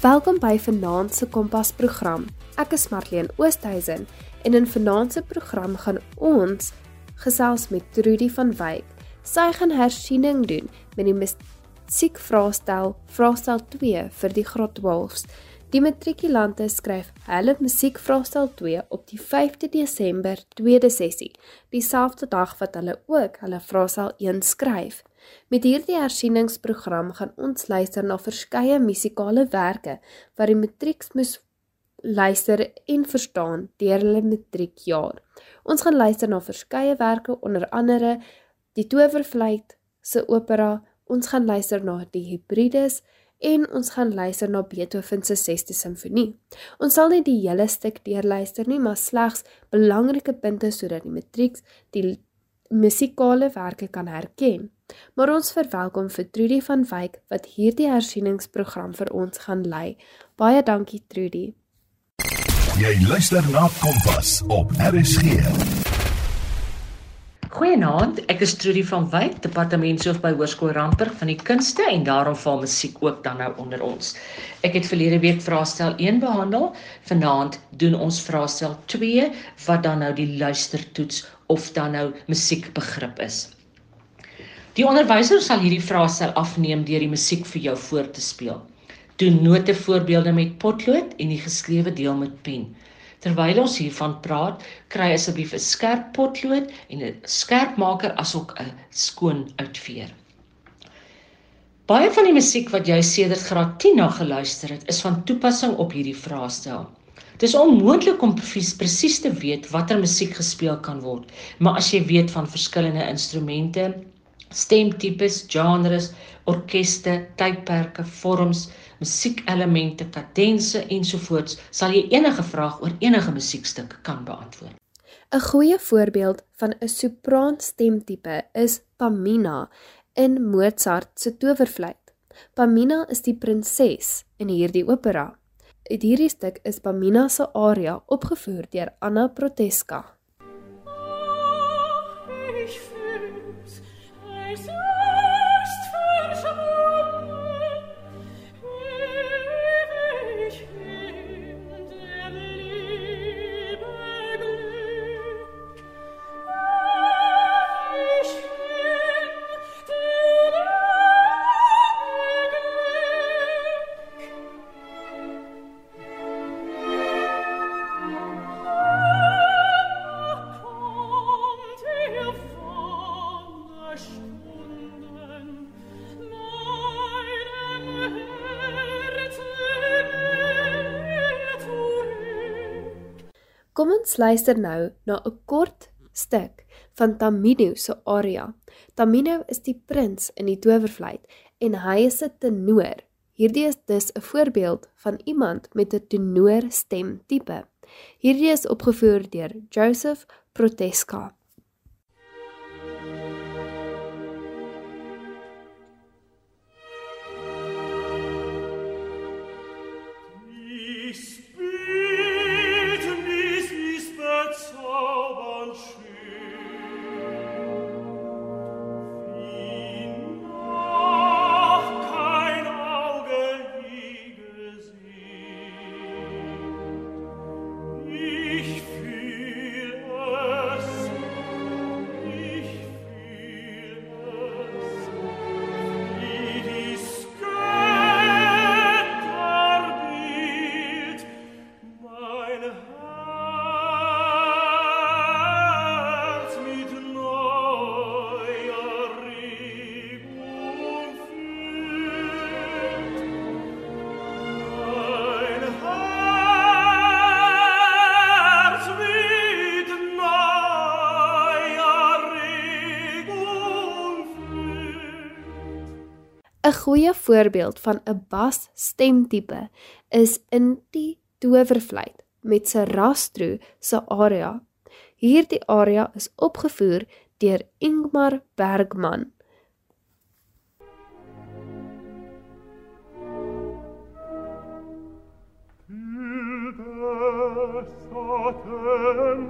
Welkom by Vanaand se Kompas program. Ek is Marlene Oosthuizen en in Vanaand se program gaan ons gesels met Trudy van Wyk. Sy gaan hersiening doen met die musiekvraestel Vraestel 2 vir die graad 12s. Die matrikulante skryf hulle musiekvraestel 2 op die 5de Desember tweede sessie, dieselfde dag wat hulle ook hulle vraestel 1 skryf. Met hierdie hersieningsprogram gaan ons luister na verskeie musikale werke wat die matrieks moes luister en verstaan deur hulle matriekjaar. Ons gaan luister na verskeie werke onder andere Die Towerfluit se opera, ons gaan luister na Die Hebrides en ons gaan luister na Beethoven se 6de simfonie. Ons sal nie die hele stuk deurluister nie, maar slegs belangrike punte sodat die matrieks die musikale werke kan herken. Maar ons verwelkom vir Trudy van Wyk wat hierdie hersieningsprogram vir ons gaan lei. Baie dankie Trudy. Jy luister na Kompas op RSG. Goeienaand, ek is Trudy van Wyk, departementshoof by Hoërskool Randburg van die Kunste en daarom val musiek ook dan nou onder ons. Ek het verlede week vraestel 1 behandel. Vanaand doen ons vraestel 2 wat dan nou die luistertoets of dan nou musiekbegrip is. Die onderwyser sal hierdie vraestel afneem deur die musiek vir jou voor te speel. Doen notevoorbeelde met potlood en die geskrewe deel met pen. Terwyl ons hiervan praat, kry asseblief 'n skerp potlood en 'n skerpmaker asook 'n skoon uitveer. Baie van die musiek wat jy sedert graad 10 na geluister het, is van toepassing op hierdie vraestel. Dit is onmoontlik om presies te weet watter musiek gespeel kan word, maar as jy weet van verskillende instrumente, stemtipes, genres, orkeste, tydperke, vorms, musiekelemente, kadense ensovoorts, sal jy enige vraag oor enige musiekstuk kan beantwoord. 'n Goeie voorbeeld van 'n sopraan stemtipe is Pamina in Mozart se Towerfluit. Pamina is die prinses in hierdie opera. Hierdie stuk is Pamina se aria opgevoer deur Anna Proteska. Ons luister nou na 'n kort stuk van Tamino se aria. Tamino is die prins in die towerfluit en hy is 'n tenor. Hierdie is dus 'n voorbeeld van iemand met 'n tenor stemtipe. Hierdie is opgevoer deur Joseph Proteska. 'n Goeie voorbeeld van 'n bas stemtipe is in die towerfluit met Sarastro se aria. Hierdie aria is opgevoer deur Ingmar Bergman. Über Satan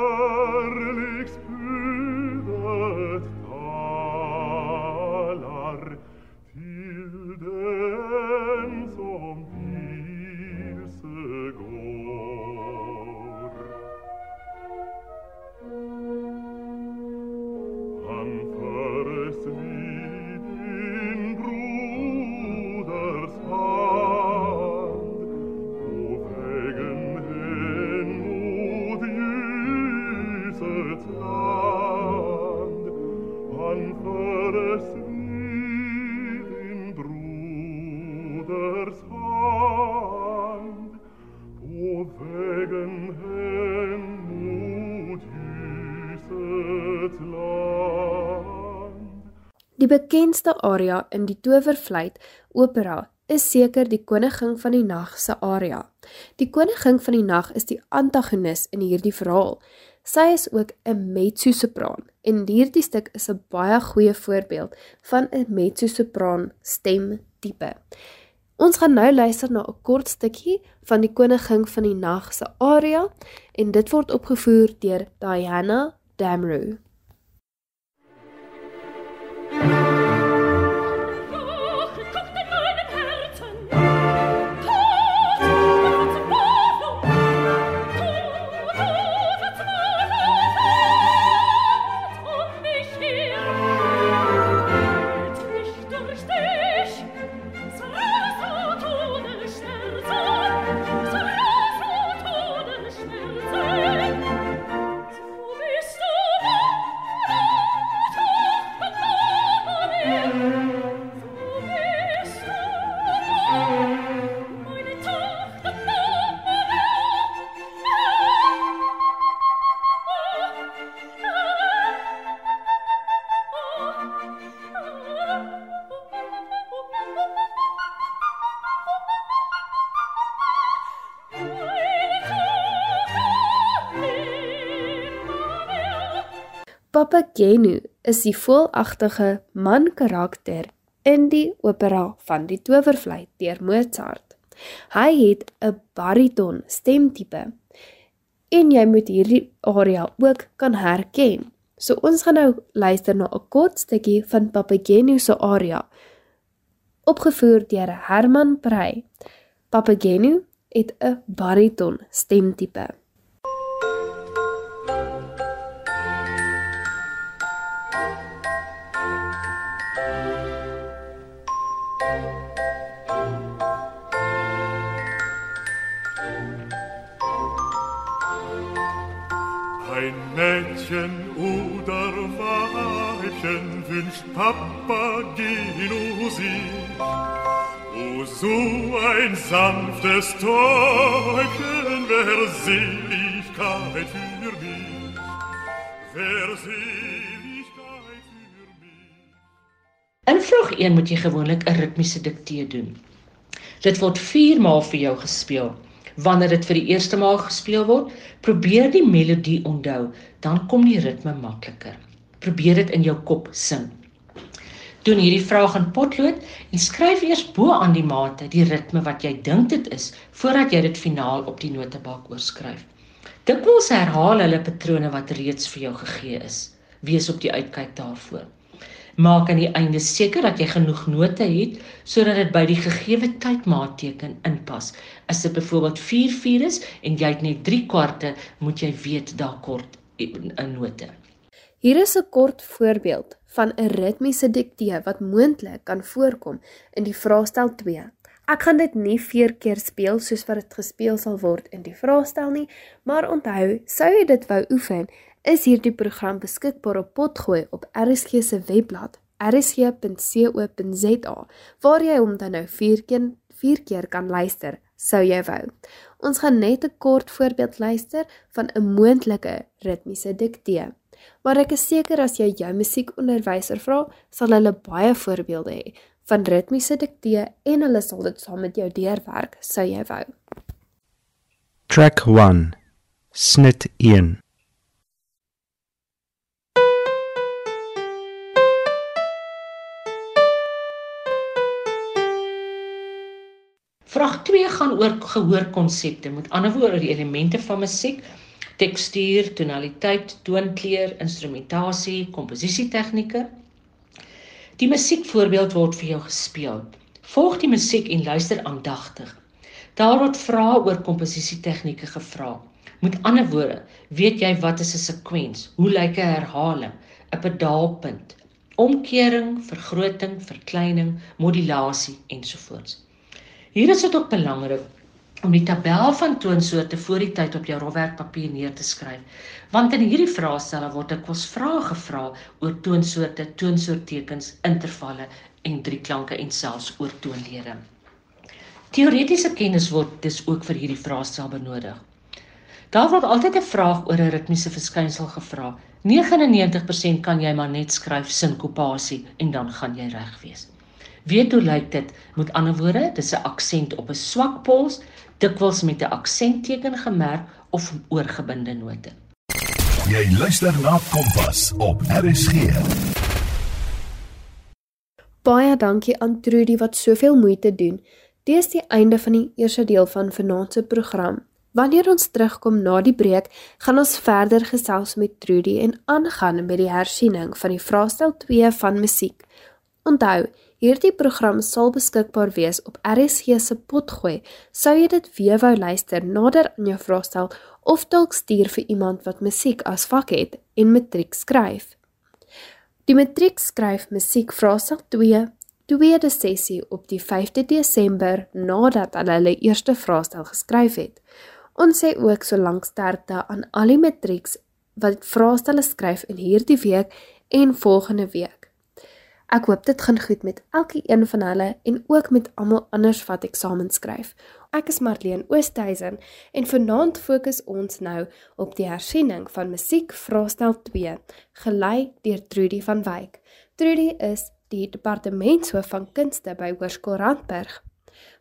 Bruders Hand, wo wegen Hemmut hüset Land. Die bekendste aria in die Towervlieg opera is seker die koningin van die nag se aria. Die koningin van die nag is die antagonis in hierdie verhaal. Sy is ook 'n mezzo-sopran en hierdie stuk is 'n baie goeie voorbeeld van 'n mezzo-sopran stemtipe. Ons gaan nou luister na 'n kort stukkie van die koningin van die nag se aria en dit word opgevoer deur Diana Damrau. Papageno is die voelagtige man karakter in die opera van die Towervlieg deur Mozart. Hy het 'n bariton stemtipe en jy moet hierdie aria ook kan herken. So ons gaan nou luister na 'n kort stukkie van Papageno se aria opgevoer deur Herman Prey. Papageno het 'n bariton stemtipe. Papageno sich. O so ein sanftes Täubchen, wer Seligkeit für mich, wer Seligkeit für mich. In vraag 1 moet jy gewoonlik 'n ritmiese diktee doen. Dit word 4 maal vir jou gespeel. Wanneer dit vir die eerste maal gespeel word, probeer die melodie onthou, dan kom die ritme makliker. Probeer dit in jou kop sing. Doen hierdie vraag in potlood en skryf eers bo aan die mate die ritme wat jy dink dit is voordat jy dit finaal op die notebalk oorskryf. Dikwels herhaal hulle patrone wat reeds vir jou gegee is. Wees op die uitkyk daarvoor. Maak aan die einde seker dat jy genoeg note het sodat dit by die gegeewe tydmaatteken inpas. As dit byvoorbeeld 4:4 is en jy het net 3 kwarte, moet jy weet daar kort 'n note. Hier is 'n kort voorbeeld van 'n ritmiese diktee wat moontlik kan voorkom in die vraestel 2. Ek gaan dit nie 4 keer speel soos wat dit gespeel sal word in die vraestel nie, maar onthou, sou jy dit wou oefen, is hierdie program beskikbaar op Potgooi op RSG se webblad rsg.co.za waar jy hom dan nou 4 keer 4 keer kan luister, sou jy wou. Ons gaan net 'n kort voorbeeld luister van 'n moontlike ritmiese diktee. Maar ek is seker as jy jou musiekonderwyser vra, sal hulle baie voorbeelde hê van ritmiese diktee en hulle sal dit saam met jou deurwerk, sou jy wou. Track 1 Snit 1 Vraag 2 gaan oor gehooorkonsepte, met ander woorde die elemente van musiek, tekstuur, tonaliteit, toonkleur, instrumentasie, komposisietegnieke. Die musiekvoorbeeld word vir jou gespeel. Volg die musiek en luister aandagtig. Daar word vrae oor komposisietegnieke gevra. Met ander woorde, weet jy wat is 'n sekwens? Hoe lyk 'n herhaling? 'n Pedaalpunt, omkering, vergroting, verkleining, modulasie ensovoorts. Hier is dit ook belangrik om die tabel van toonsoorte voor die tyd op jou rofwerkpapier neer te skryf. Want in hierdie vraestelle word dikwels vrae gevra oor toonsoorte, toonsoorttekens, intervalle en drieklanke en selfs oor toonlede. Teoretiese kennis word dus ook vir hierdie vraestel benodig. Daar word altyd 'n vraag oor 'n ritmiese verskynsel gevra. 99% kan jy maar net skryf sinkopasie en dan gaan jy reg wees. Weet hoe lyk dit? Met ander woorde, dis 'n aksent op 'n swak pols, dikwels met 'n aksentteken gemerk of oorgebinde note. Jy luister na Kompas op RSG. Baie dankie aan Trudy wat soveel moeite doen. Dit is die einde van die eerste deel van vanaand se program. Wanneer ons terugkom na die breek, gaan ons verder gesels met Trudy en aangaan met die hersiening van die vraestel 2 van musiek. Onthou, Hierdie program sal beskikbaar wees op RSG se potgooi. Sou jy dit weer wou luister nader aan jou vraestel of dalk stuur vir iemand wat musiek as vak het en matriek skryf. Die matriek skryf musiek vraestel 2 tweede sessie op die 5de Desember nadat hulle hulle eerste vraestel geskryf het. Ons sê ook so lank sterkte aan al die matrieks wat vraestelle skryf in hierdie week en volgende week. Ek hoop dit gaan goed met elke een van hulle en ook met almal anders wat eksamen skryf. Ek is Marlene Oosthuizen en vanaand fokus ons nou op die hersiening van musiek vraestel 2, gelei deur Trudy van Wyk. Trudy is die departementshoof van kunste by Hoërskool Randburg.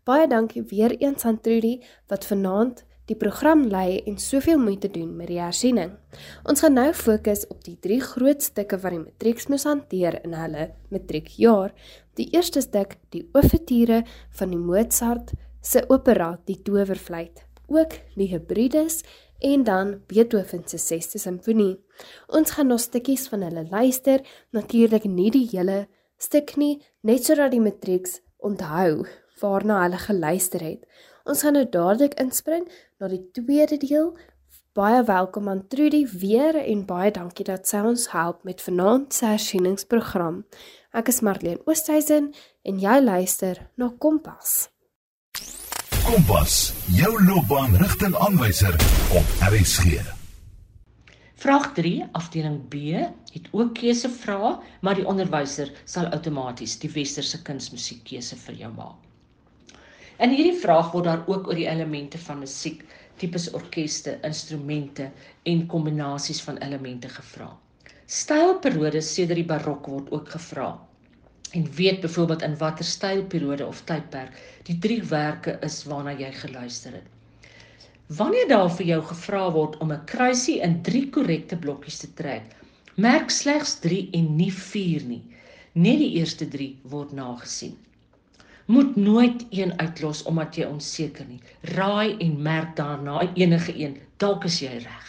Baie dankie weer eens aan Trudy wat vanaand die program lei en soveel moeite doen met die hersiening. Ons gaan nou fokus op die drie groot stukke wat die matrieks moes hanteer in hulle matriekjaar. Die eerste stuk, die ouverture van die Mozart se opera Die Towerfluit, ook die Hebrides en dan Beethoven se 6ste simfonie. Ons gaan nog stukkies van hulle luister, natuurlik nie die hele stuk nie, net sodat die matrieks onthou waarna hulle geluister het. Ons gaan nou dadelik inspring na die tweede deel. Baie welkom aan Trudy weer en baie dankie dat sy ons help met vanaand se hersieningsprogram. Ek is Marlene Oosthuizen en jy luister na Kompas. Kompas, jou loopbaanrigtingaanwyser op RSG. Vraag 3, afdeling B, het ook keusevrae, maar die onderwyser sal outomaties die westerse kunsmusiek keuse vir jou maak. In hierdie vraag word daar ook oor die elemente van musiek, tipes orkeste, instrumente en kombinasies van elemente gevra. Stylperiodes sedert die barok word ook gevra. En weet byvoorbeeld in watter stylperiode of tydperk die drie werke is waarna jy geluister het. Wanneer daar vir jou gevra word om 'n kruisie in 3 korrekte blokkies te trek, merk slegs 3 en nie 4 nie. Net die eerste 3 word nagesien moet nooit een uitlos omdat jy onseker nie. Raai en merk daarna enige een, dalk is jy reg.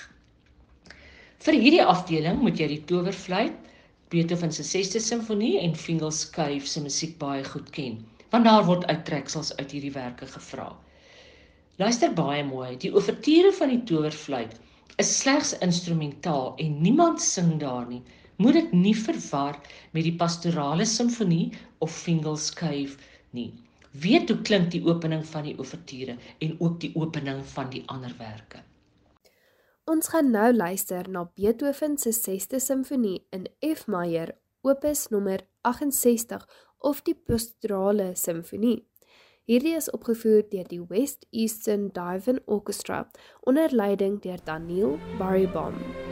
Vir hierdie afdeling moet jy die towerfluit, Beethoven se 6ste simfonie en Fingal's Cave se musiek baie goed ken, want daar word uittreksels uit hierdie werke gevra. Luister baie mooi, die ouverture van die towerfluit is slegs instrumentaal en niemand sing daar nie. Moet dit nie verwar met die pastorale simfonie of Fingal's Cave nie. Weet hoe klink die opening van die ouverture en ook die opening van die ander werke. Ons gaan nou luister na Beethoven se 6ste simfonie in F majeur, opus nommer 68 of die Pastorale simfonie. Hierdie is opgevoer deur die West Eastern Divan Orchestra onder leiding deur Daniel Barenboim. Ons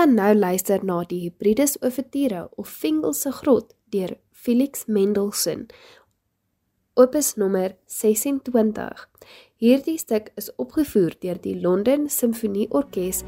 gaan nou luister na die Hebrides Ouverture of Fingal se Grot deur Felix Mendelssohn. Opus nommer 26. Hierdie stuk is opgevoer deur die London Simfonieorkes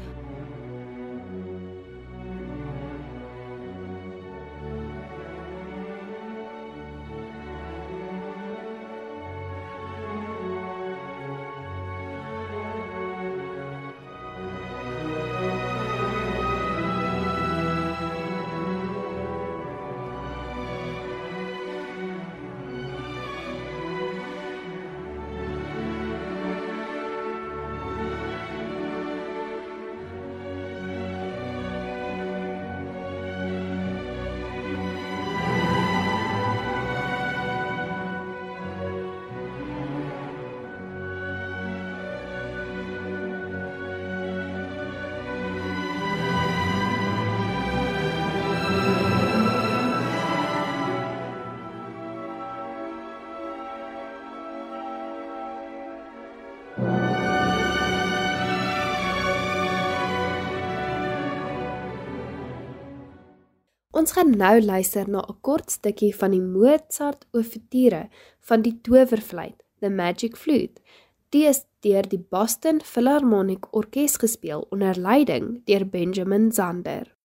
Ons gaan nou luister na 'n kort stukkie van die Mozart Ouverture van die Towerfluit, The Magic Flute. Dit is deur die Boston Philharmonic Orkees gespeel onder leiding deur Benjamin Zander.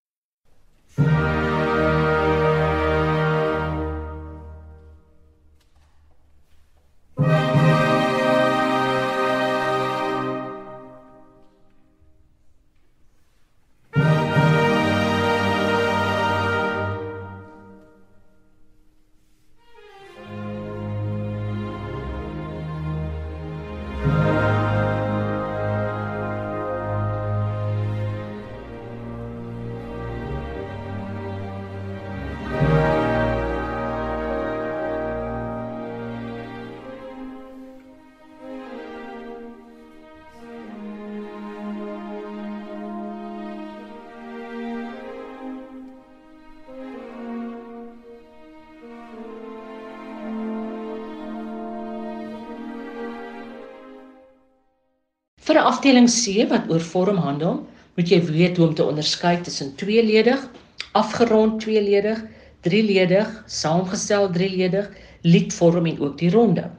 'n afdeling C wat oor vorm handel, moet jy weet hoe om te onderskei tussen tweeledig, afgerond tweeledig, drieledig, saamgestel drieledig, liedvorm en ook die ronde.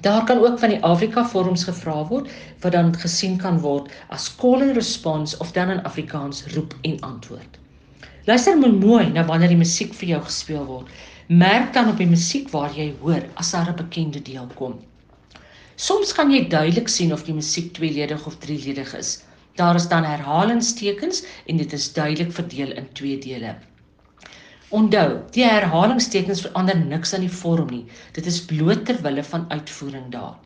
Daar kan ook van die Afrika vorms gevra word wat dan gesien kan word as call and response of dan in Afrikaans roep en antwoord. Luister mooi na wanneer die musiek vir jou gespeel word. Merk dan op die musiek waar jy hoor as daar 'n bekende deel kom. Soms kan jy duidelik sien of die musiek tweeledig of drieledig is. Daar is dan herhalingstekens en dit is duidelik verdeel in twee dele. Onthou, die herhalingstekens verander niks aan die vorm nie. Dit is bloot ter wille van uitvoering daar.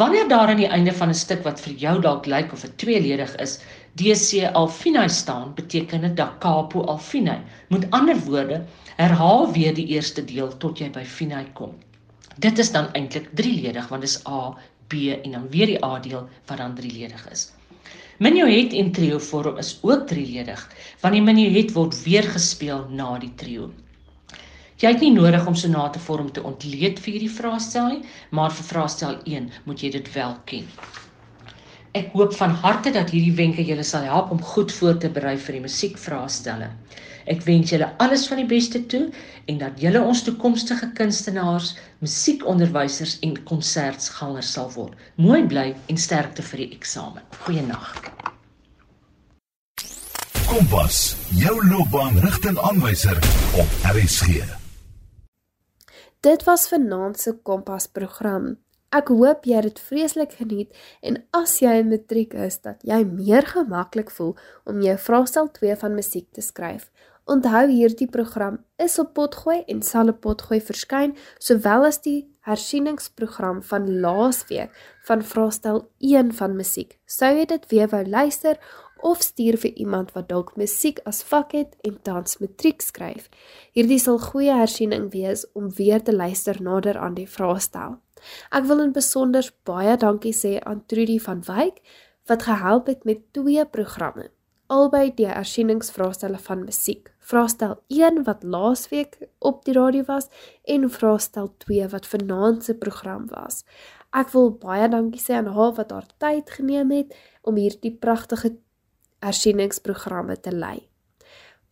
Wanneer daar aan die einde van 'n stuk wat vir jou dalk lyk of dit tweeledig is, DC alfinae staan, beteken dit da capo alfinae. Met ander woorde, herhaal weer die eerste deel tot jy by finae kom. Dit is dan eintlik drieledig want dis A, B en dan weer die A deel wat dan drieledig is. Minuet en trio vorm is ook drieledig want die minuet word weer gespeel na die trio. Jy het nie nodig om sonate vorm te ontleed vir hierdie vraestel nie, maar vir vraestel 1 moet jy dit wel ken. Ek hoop van harte dat hierdie wenke julle sal help om goed voor te berei vir die musiekvraestelle. Ek wens julle alles van die beste toe en dat julle ons toekomstige kunstenaars, musiekonderwysers en konsertgangers sal word. Mooi bly en sterkte vir die eksamen. Goeienaand. Kompas, jou loopbaanrigtingaanwyser op RSG. Dit was vanaand se Kompas program. Ek hoop jy het dit vreeslik geniet en as jy in matriek is dat jy meer gemaklik voel om jou vraestel 2 van musiek te skryf. Onthou hierdie program is op Potgooi en sal op Potgooi verskyn, sowel as die hersieningsprogram van laasweek van vraestel 1 van musiek. Sou jy dit weer wou luister of stuur vir iemand wat dalk musiek as vak het en tans matriek skryf. Hierdie sal goeie hersiening wees om weer te luister nader aan die vraestel. Ek wil in besonder baie dankie sê aan Trudy van Wyk wat gehelp het met twee programme albei die ersieningsvraestelle van musiek. Vraestel 1 wat laasweek op die radio was en vraestel 2 wat vanaand se program was. Ek wil baie dankie sê aan haar wat haar tyd geneem het om hierdie pragtige ersieningsprogramme te lei.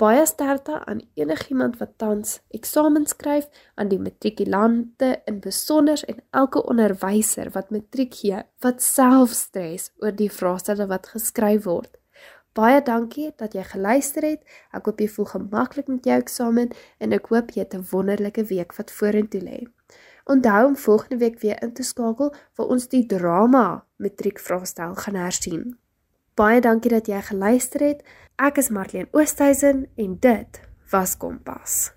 Baie sterkte aan enigiemand wat tans eksamen skryf, aan die matrikulante in besonder en elke onderwyser wat matriek gee, wat self stres oor die vraestelle wat geskryf word. Baie dankie dat jy geluister het. Ek hoop jy voel gemaklik met jou eksamen en ek hoop jy het 'n wonderlike week wat vorentoe lê. Onthou om volgende week weer in te skakel vir ons die drama matriekvraestel gaan hersien. Baie dankie dat jy geluister het. Ek is Marlene Oosthuizen en dit was Kompas.